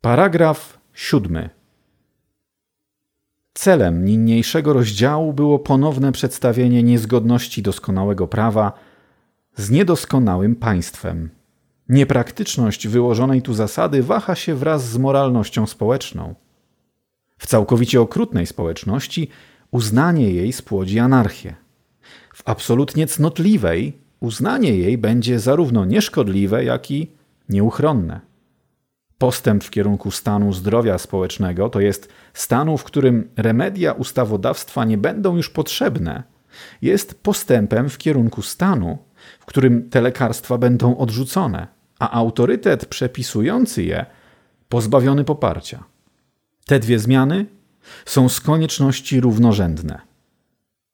Paragraf siódmy. Celem niniejszego rozdziału było ponowne przedstawienie niezgodności doskonałego prawa z niedoskonałym państwem. Niepraktyczność wyłożonej tu zasady waha się wraz z moralnością społeczną. W całkowicie okrutnej społeczności uznanie jej spłodzi anarchię. W absolutnie cnotliwej uznanie jej będzie zarówno nieszkodliwe, jak i nieuchronne. Postęp w kierunku stanu zdrowia społecznego, to jest stanu, w którym remedia ustawodawstwa nie będą już potrzebne, jest postępem w kierunku stanu, w którym te lekarstwa będą odrzucone, a autorytet przepisujący je pozbawiony poparcia. Te dwie zmiany są z konieczności równorzędne.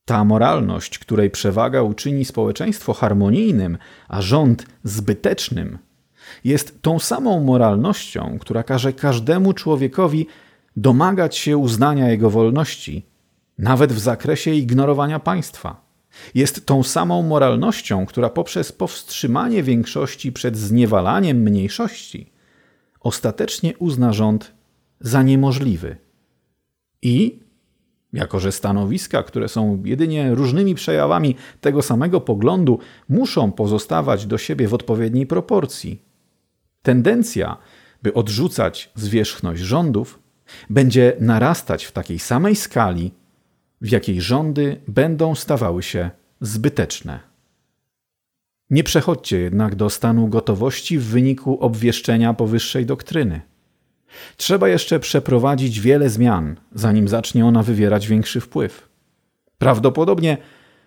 Ta moralność, której przewaga uczyni społeczeństwo harmonijnym, a rząd zbytecznym, jest tą samą moralnością, która każe każdemu człowiekowi domagać się uznania jego wolności, nawet w zakresie ignorowania państwa. Jest tą samą moralnością, która poprzez powstrzymanie większości przed zniewalaniem mniejszości ostatecznie uzna rząd za niemożliwy. I, jako że stanowiska, które są jedynie różnymi przejawami tego samego poglądu, muszą pozostawać do siebie w odpowiedniej proporcji, tendencja, by odrzucać zwierzchność rządów, będzie narastać w takiej samej skali, w jakiej rządy będą stawały się zbyteczne. Nie przechodźcie jednak do stanu gotowości w wyniku obwieszczenia powyższej doktryny. Trzeba jeszcze przeprowadzić wiele zmian, zanim zacznie ona wywierać większy wpływ. Prawdopodobnie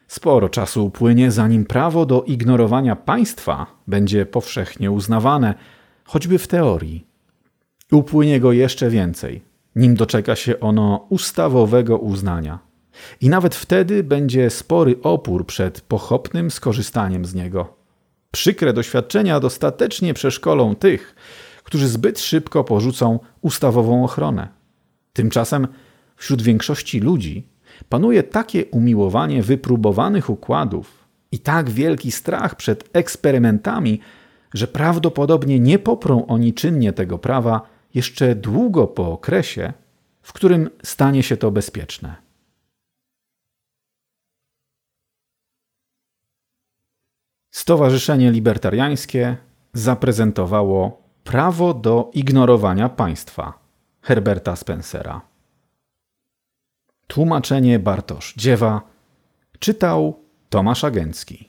sporo czasu upłynie, zanim prawo do ignorowania państwa będzie powszechnie uznawane, choćby w teorii. Upłynie go jeszcze więcej, nim doczeka się ono ustawowego uznania. I nawet wtedy będzie spory opór przed pochopnym skorzystaniem z niego. Przykre doświadczenia dostatecznie przeszkolą tych, którzy zbyt szybko porzucą ustawową ochronę. Tymczasem wśród większości ludzi panuje takie umiłowanie wypróbowanych układów i tak wielki strach przed eksperymentami, że prawdopodobnie nie poprą oni czynnie tego prawa jeszcze długo po okresie, w którym stanie się to bezpieczne. Stowarzyszenie Libertariańskie zaprezentowało Prawo do ignorowania państwa Herberta Spencera. Tłumaczenie Bartosz Dziewa czytał Tomasz Agencki.